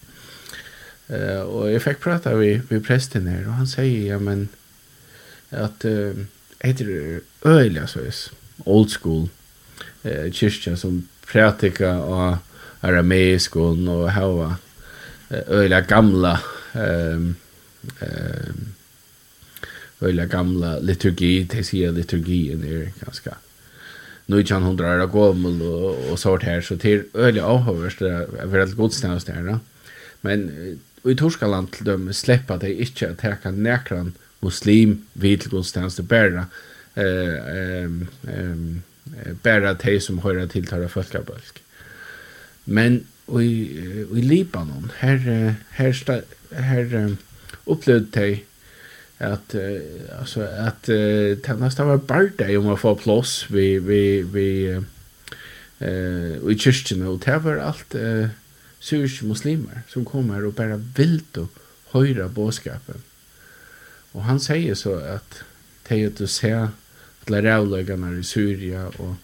Eh, og jag fick prata med vid presten her, og han säger ja, men, at eh, etter øyla sås, old school eh, kyrkja som pratika av arameiskon og hava øyla gamla ehm ehm Öliga gamla liturgi, det säger liturgi är ganska nu är han hundra år gammal och, och sånt här så till öliga avhörst för att godständas där då. Men i Torskaland till dem släppa det inte att täcka näkran muslim vid godständas det bära eh ehm bära te som hör till tala folkabölk. Men i, i Libanon. Her, her, her upplevde de at uh, alltså att uh, det var bara om att få plats vi vi vi eh i kyrkjen och det var allt uh, syriska muslimer som kommer og och bara vilt och höra budskapet. Och han säger så att det er å se alla rævløgene i Syrien och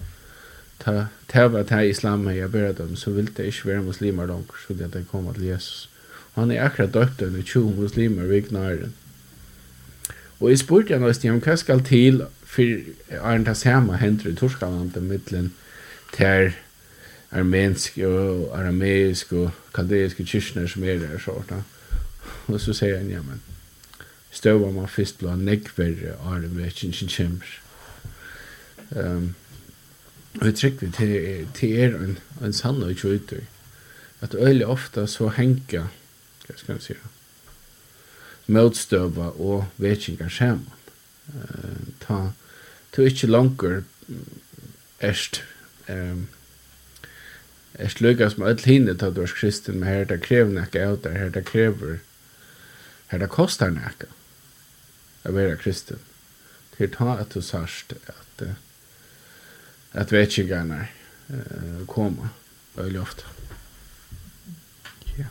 ta ta var ta islam med jag började dem så ville det inte vara muslimer långt så det de kom att Jesus. Han är akkurat döpt under 20 muslimer vid knarren. Och i spurte jag nästan om vad ska till för Arne tas hemma händer i Torskaland i mitten till armensk och arameisk och kaldeisk kyrkner som är där sånt. Och så säger han ja men stövar man fyrst blå nekver arme kyrkor. Ehm um, Og jeg trykker til, til er en, en sann og ikke At øyelig ofte så henger, hva skal jeg si det, motstøva og vekingar skjermen. Uh, ta, ta ikke langer erst, um, erst lykka som öll hinne ta du er kristen, men her det krever nekka av der, her det krever, her det kostar nekka av være kristen. Til ta at du sørst at uh, at vekkingarna uh, koma veldig ofta. Ja.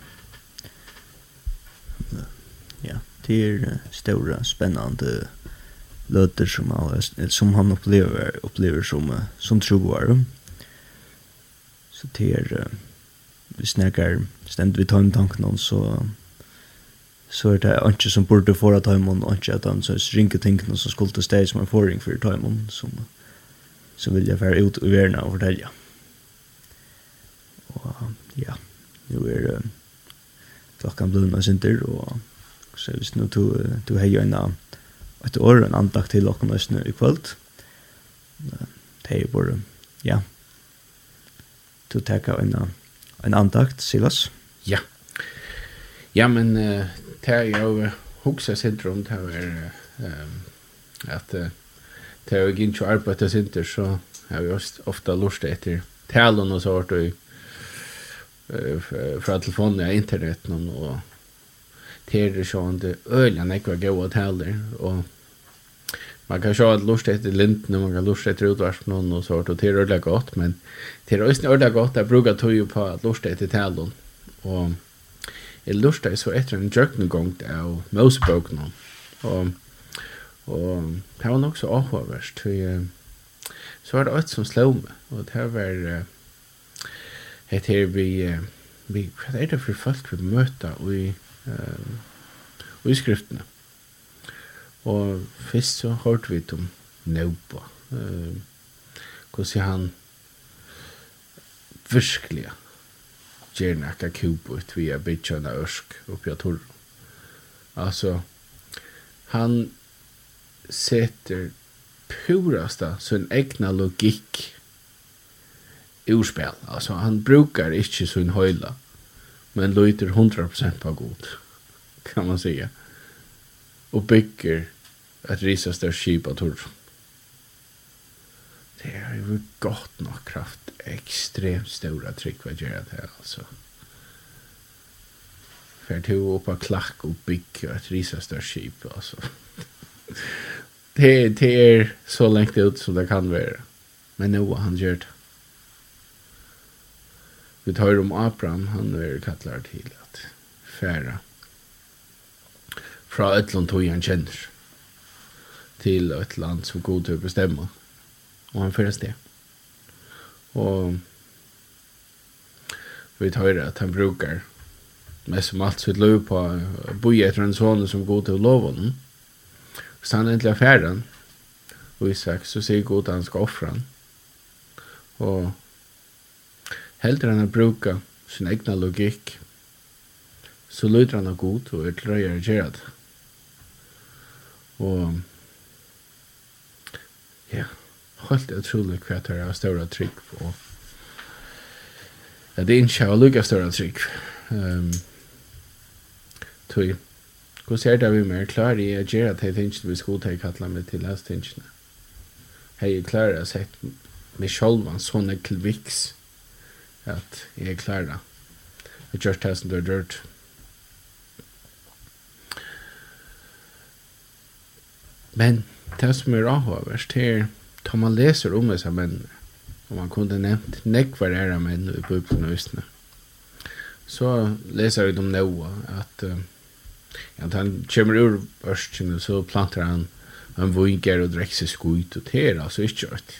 Ja, det er stora, spennande løter som han, som han upplever, upplever som, som troar. Så det er, vi snackar, ständ vi tar en tanken om så så er det ikke som burde få av timen, og ikke at han så ringer tingene som skulle til steg som för forring for timen, som, som vil jeg være ut i verden og fortelle. Og ja, nu er um, klokkan blivna med sinter, og så hvis nu du, du heier en et år, en andakt til åkken østene i kvöld, det er bare, ja, du teker en, en andakt, Silas. Ja, ja, men uh, det er jo huksa sinter om det er uh, at uh, det er jo ikke arbeid til sinter, så har vi også ofte lurt etter talen og så har vi fra telefonen og internetten og terer sånn det øyne ikke var gode taler og man kan sjå at lust etter linten, og man kan lust etter utvarsen og så har det er øyne godt men terer øyne godt jeg bruker tog på at lust etter talen og jeg lust etter så etter en jøknegong av Mosebøkene og Og det var nok så avhåverst, for så var det alt som slå meg, og det var uh, et her vi, uh, vi hva er det for folk vi møter i, uh, i skriftene. Og først så hørte vi om Nøba, uh, hvordan han virkelig gjør nekka kubut via bitjana ørsk oppi av Torro. Altså, han setter purasta sin egna logikk urspel. Alltså han brukar inte sin höjla. Men lyter 100% på god. Kan man säga. Och bygger ett risastör skip av torr. Det är ju gott nog kraft. Extremt stora tryck vad gör det här alltså. För att hur uppe klack och bygger ett risastör skip alltså det, det er så lengt ut som det kan være. Men nå han gjør det. Vi tar om Abraham, han er kattlar til at færa fra et land tog han kjenner til et land som god til å bestemme. Og han føres det. Og vi tar at han brukar mest som alt sitt lov på å bo etter en sånne som god til å lov honom. Mm Så han endelig er affæren, og Isak, så sier god han skal offre han. Og heldur han å bruka sin egna logikk, så lyder han av god og er trøyere gjør det. Og ja, helt utrolig hva det er større trygg på. Ja, det er ikke av lukka større trygg. Um, tog Hvordan er det vi mer? Klarer i å gjøre at jeg tenkte vi skulle ta i kattene med til hans tenkene? Jeg er klarer å sette meg selv en sånn ekkel viks at jeg klarer det. Jeg gjør det som du har gjort. Men det som er avhåverst er da man leser om disse mennene og man kunne nevnt nekvar era menn i Bibelen og Østene så leser vi om Noah at uh, Ja, han kommer ur ørsten, og så planter han en vinger og drekker seg skuit, og det er altså ikke et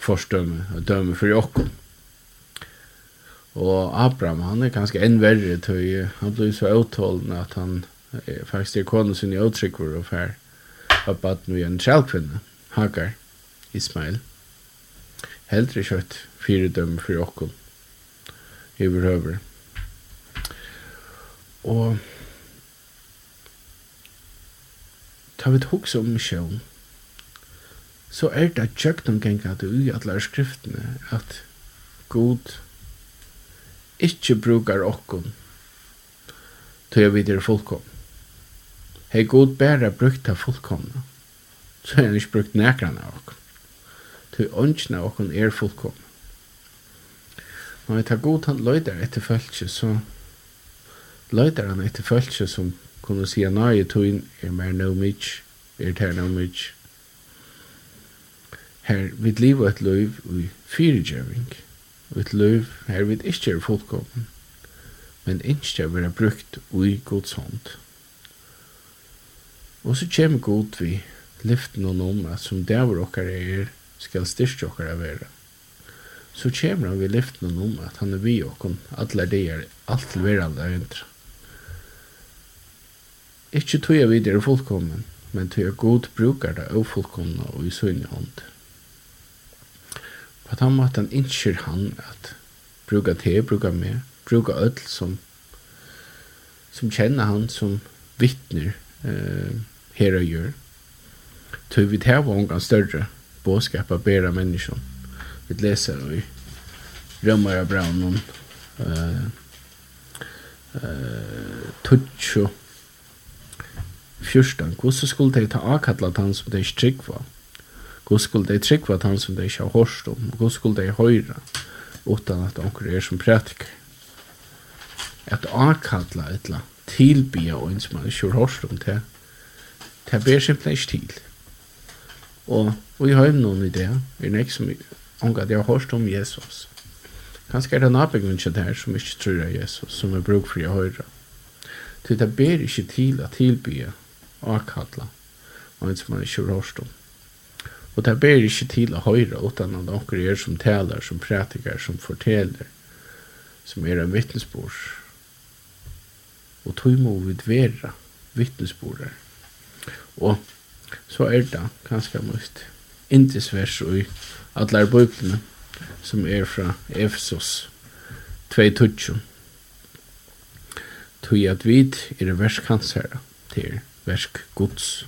forstømme, og dømme for jokken. Og Abraham, han er ganske enn verre, tøy, han ble så avtålende at han eh, faktisk er kone sin i avtrykker og fær av baden vi en kjellkvinne, Hagar, Ismail. Heldre kjøtt, fire dømme for jokken, i overhøver. Og Ta vi hugsa om misjon, Så er det tjøknum gengat i alle skriftene at god ikkje brukar okkon til vi videre fullkom. Hei god bæra brukta av fullkomna, så er han ikke brukt nekran av okkon. Tog åndsna okkon er fullkom. Når vi tar god han løyder etter følelse, så løyder han etter følelse som kunne si at nei, tøyn er mer no mitj, er ter no mitj. Her vid liv at et liv i fyrigjøring, og et liv her vid ikke er fullkommen, men ikke er brukt ui gods hånd. Og så kjem god vi lyften og noen at som dæver okkar er skal styrke okkar av vera. Så kjem han vi lyften og noen at han er vi okkar allar er alt vera allar. Ikke tog jeg videre fullkommen, men tog jeg god brukar det ofullkomna og i sønne hånd. På den måten innskjer han at bruka te, bruka me, bruka öll som, som kjenner han som vittner eh, her og gjør. Tog vi til var omgang større båskap av bæra menneskjon. Vi leser og vi rømmer av braunen eh, eh, tutsjo 14. Hvordan skulle de ta avkalla han som de ikke tryggva? Hvordan skulle de tryggva han som de ikke har hørt om? Hvordan skulle de høyra utan at onker er som prætiker? At avkalla etla tilbya og en som man ikke har hørt om til, det ber simpelthen ikke til. Og, vi har høyden noen idé, det, er det ikke som at jeg har hørt om Jesus. Kanskje er det nabegrunnen til det her som ikke tror av Jesus, som er bruk for å høyra. Det ber ikke til at tilbya akkalla, og en som man ikke rørst om. Og det ber ikke til å høre utan at dere er som taler, som pratiker, som forteller, som er en vittnesbord. Og tog må vi dvera vittnesbordet. Og så er det ganske mye indisvers og i alle bøkene som er fra Efesos 2.20. Tog at vi er verskansherre til verk Guds.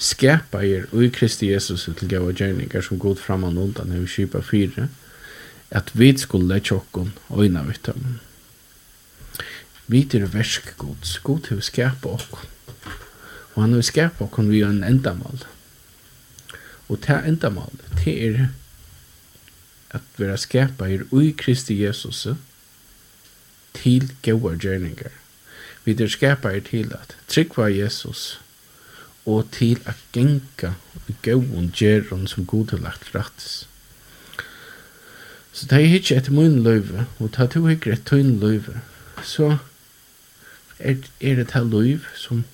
Skapa er ui Kristi Jesus til gava gjerninger som god framan undan hei kipa fire, at vi skulle tjokkon oina vittamon. Vi er versk gods, God hever skapa okkon. Og han hever skapa okkon vi en endamal. Og ta endamal, det er at vera skapa er ui Kristi Jesus til gaua gjerninger Vi er skapare til at tryggva Jesus og til at genka i gåun gjerron som god har lagt rattis. Så det er ikke etter min løyve, og det er ikke etter min løyve, så er, er det det løyve som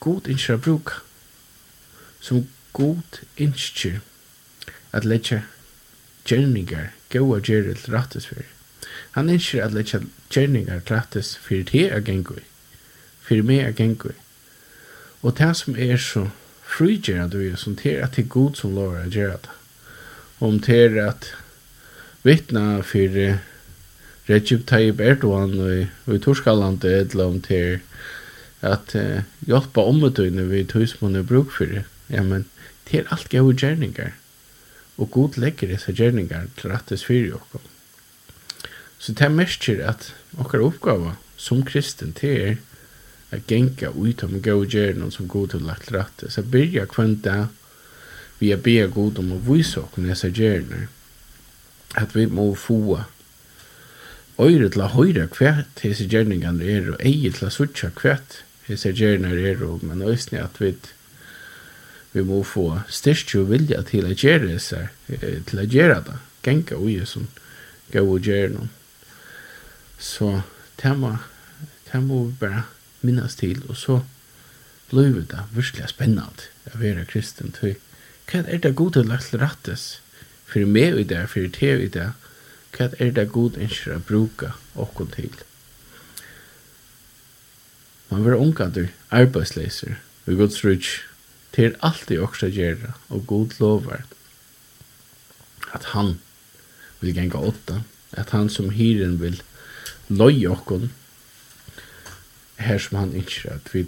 god ikke har bruka, som god ikke at letja gjerninger, gåa gjerri til rattis fyrir. Han innskir at leitja gjerningar gratis fyrir te a gengui, fyrir me a gengui. Og det som er så frugjera er, som til at det er god som lover a gjerra det. Om til at vittna fyrir Recep Tayyip Erdogan og i Torskaland eller om til at uh, hjelpa ommetøyne vi tøysmåne bruk fyrir. Ja, men det er alt gau gjerningar. Og god legger disse gjerningar til rattes fyrir okkom. Så det er merker at okkar oppgave som kristen til er at genka ut om gå og gjøre noen som god til lagt rett. Så byrja kvendt det vi er be god om å vise okken disse gjerne at vi må få øyre til å høre hva disse gjerningene er og eie til å sutja hva disse gjerne er og men øyne at vi vi må få styrst og vilja til å gjøre disse til å gjøre det genka ui som gå og gjøre noen Så det må, det må vi bare minnes til, og så blir det virkelig spennende å være kristen. Til. Hva er det gode lagt til rettes? For meg i det, for te i det, hva er det gode ønsker å bruke åkken til? Man var ungander, arbeidsleser, vi gods rutsk, til alt det også gjerra og god lover at han vil genga åtta, at han som hyren vil gjøre, loj okkon her som han ikke at vi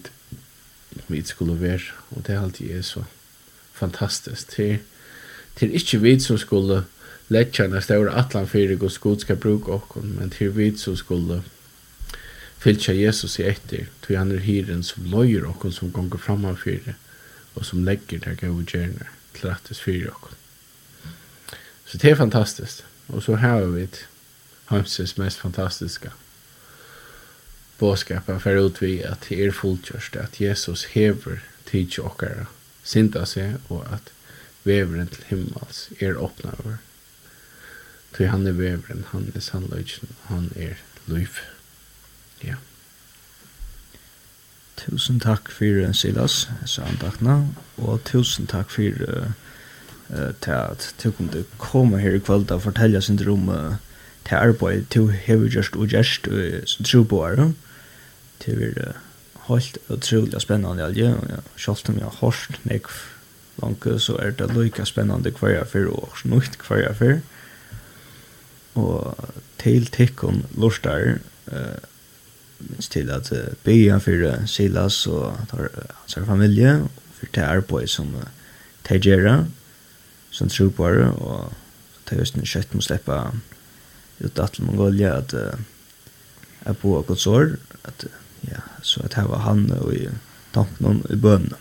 vi skulle være og det er alltid er så fantastisk til til ikke vi som skulle letja når det større atlan fyrir og skod skal bruka okkon men til vi som skulle fylkja Jesus i etter til han er hiren som løyer okkon som gonger framan fyrir og som legger der gau gjerne til rattis fyrir okkon så det er fantastisk og så har vi et heimsins mest fantastiska bådskapen för ut vi att det är fulltjörst att Jesus hever tid till åkare synda sig och att vävren till himmels är öppna över till han är vävren, han är sannlöjtsen han är liv ja Tusen takk for Silas, så antakna, og tusen takk for uh, til at du kunne komme her i kveld og fortelle sin rom uh, til arbeid til hever gjørst og gjørst som tro troboer til vi er helt utrolig spennende alge ja, selv om jeg har hørt nek langt så er det lika spennende hver jeg fyr og snukt hver jeg fyr og til tikkun lortar uh, minst til at uh, bygja for uh, Silas og tar, hans familie og for det arbeid som uh, tegjera som troboer og til høsten kjøtt må slippe ut att Mongolia att är på gott sår att ja så att här var han och i tanken i bön.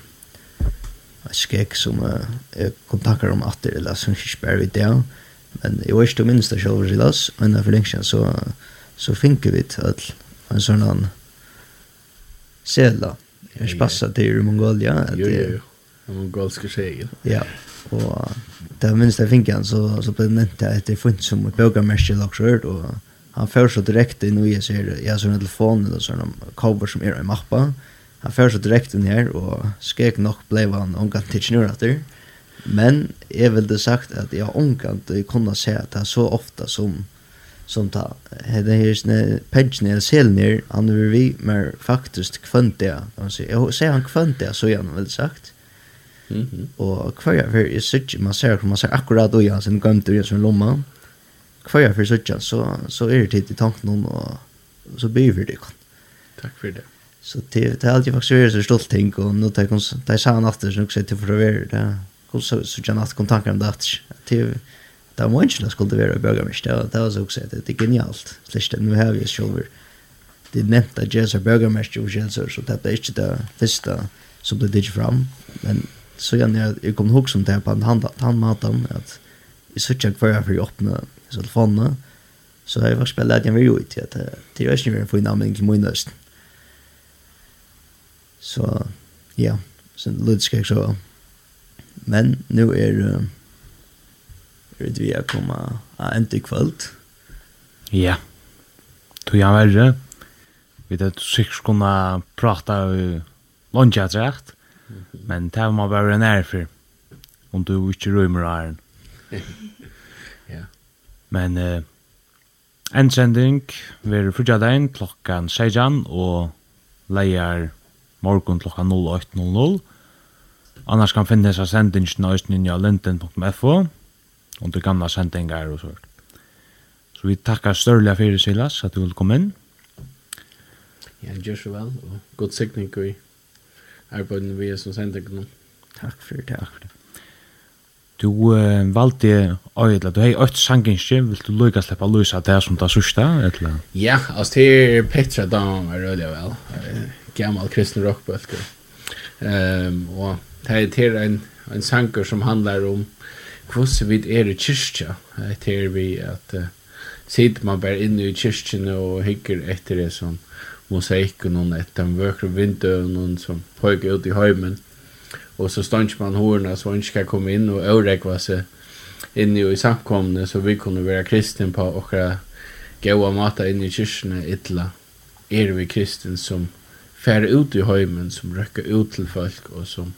Jag skrek som jag kontakter om att det eller som inte vid det. Men jag visste minst att jag var i lass men när förlängningen så så finker vi till en sån annan sela. Jag spassar till Mongolia. Jo, jo, jo. Mongolska segel. Ja og det var minst jeg fikk han så, så ble det nevnt att det funnet som et bögarmärke i Laksjörd. og han fører så direkte inn, og jeg ser, jeg har sån telefon eller sånn cover som er i mappa. Han fører så direkte inn her, og skrek nok ble han omgant till snurrater. Men jeg ville sagt att jag omgant kunne se at det er så ofta som som ta hade här snä pension eller selner han vill vi mer faktiskt kvant där alltså jag säger han kvant där så jag vel väl sagt Mm -hmm. Og hver fyr jeg sitter, man ser, man ser akkurat og jeg, sin gømter jeg sin lomma. Hver jeg fyr sitter, så, så er det tid i tanken om, og så blir vi det. Takk for det. Så det, det er alltid faktisk veldig stolt ting, og nå tar jeg det sa han atter, så nok sier til for å være det. Kom så sier han at kom tanker om det after. Det det var ikke det skulle være å det var, det var så også, det det er genialt. Slik det, nå har vi selv, det er nevnt at jeg er bøge meg, og så det er ikke det første som det digger fram, men så gjerne jeg, jeg kom ihåg som det på han, han maten, at jeg sørger hver jeg for å åpne telefonene, så jeg var spillet jag jeg ju inte ut, at det er ikke mer for en anmenning til min. Så, ja, så lite så. Men nå er det vi är kommet enda i kväll. Ja, tog jeg verre. Vi vet sikkert kunne prate om lønnsjøtrekt. Men det må være nær for om du ikke rømmer æren. [LAUGHS] ja. Men uh, en sending vil frutja deg klokkan 16 og leier morgen klokkan 08.00. Annars kan finne seg sendingen av Østninja linden.fo under gamla sendingar og sånt. Så vi takkar større fyrir Silas at du vil komme inn. Ja, gjør så vel, og god sikning i arbeidene vi er som sender nå. Takk for det. Takk for det. Du uh, valgte øyla, du hei øyt sanginskje, vil du lukka sleppa lusa det som det sørsta, eller? Ja, altså det er Petra Dam er rødja vel, gammal kristen rockbølger. Um, og det er til en, en sanger som handlar om hvordan vi er i kyrkja, det er vi at uh, sitter man bare inne i kyrkjene og hikker etter det som uh, mosaiken och ett den vökra vindöven som pojkar ut i hajmen. Och så stånds man horna så man inte kan komma in och öräkva sig inne i samkomne så vi kunde vara kristen på och gåa mata inn i kyrkene illa. Er vi kristen som fär ut i hajmen, som rökar ut till folk och som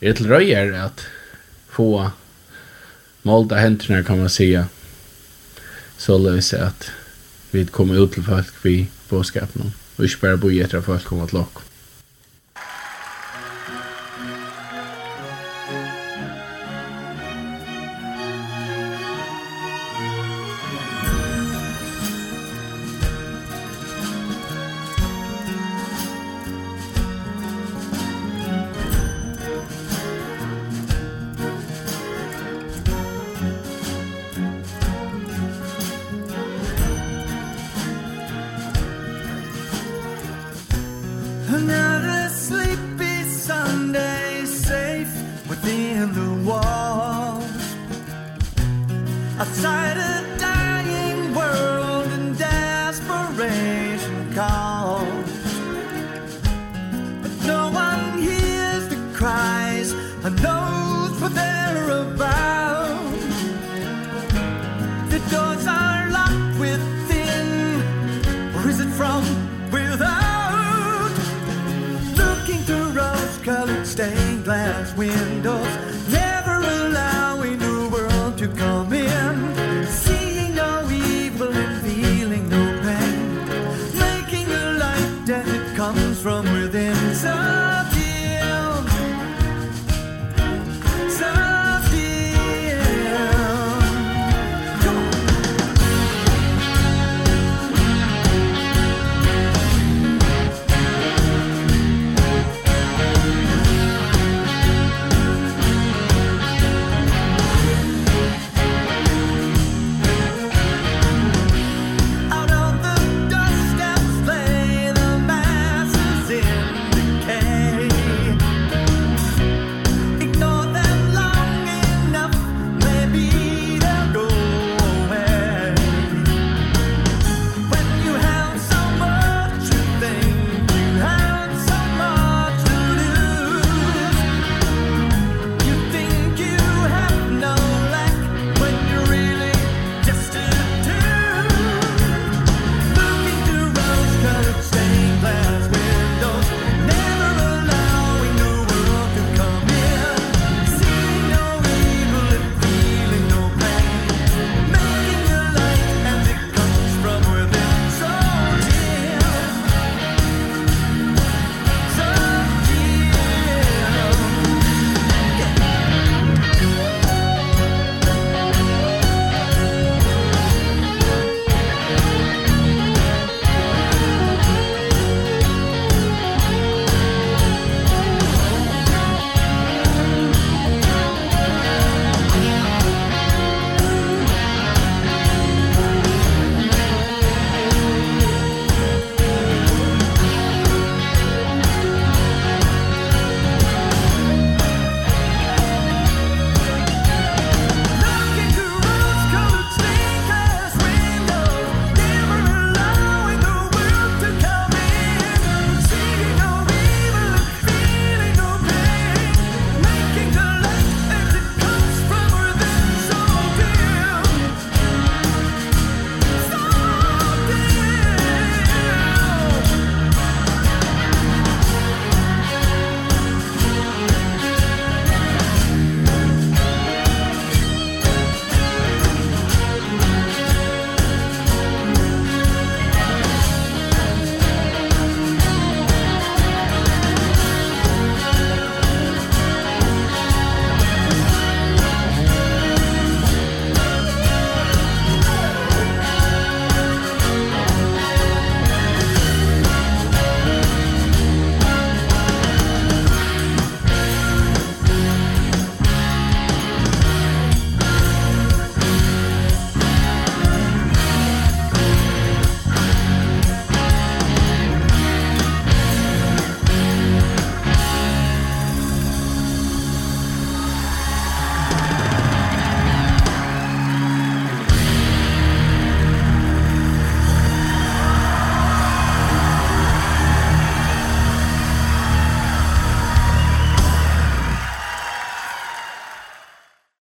är till röjer att få målta händerna kan man säga. Så löser att vi kommer ut till folk vi bådskapen og ikke bare bo etter at folk kommer til dere. outside of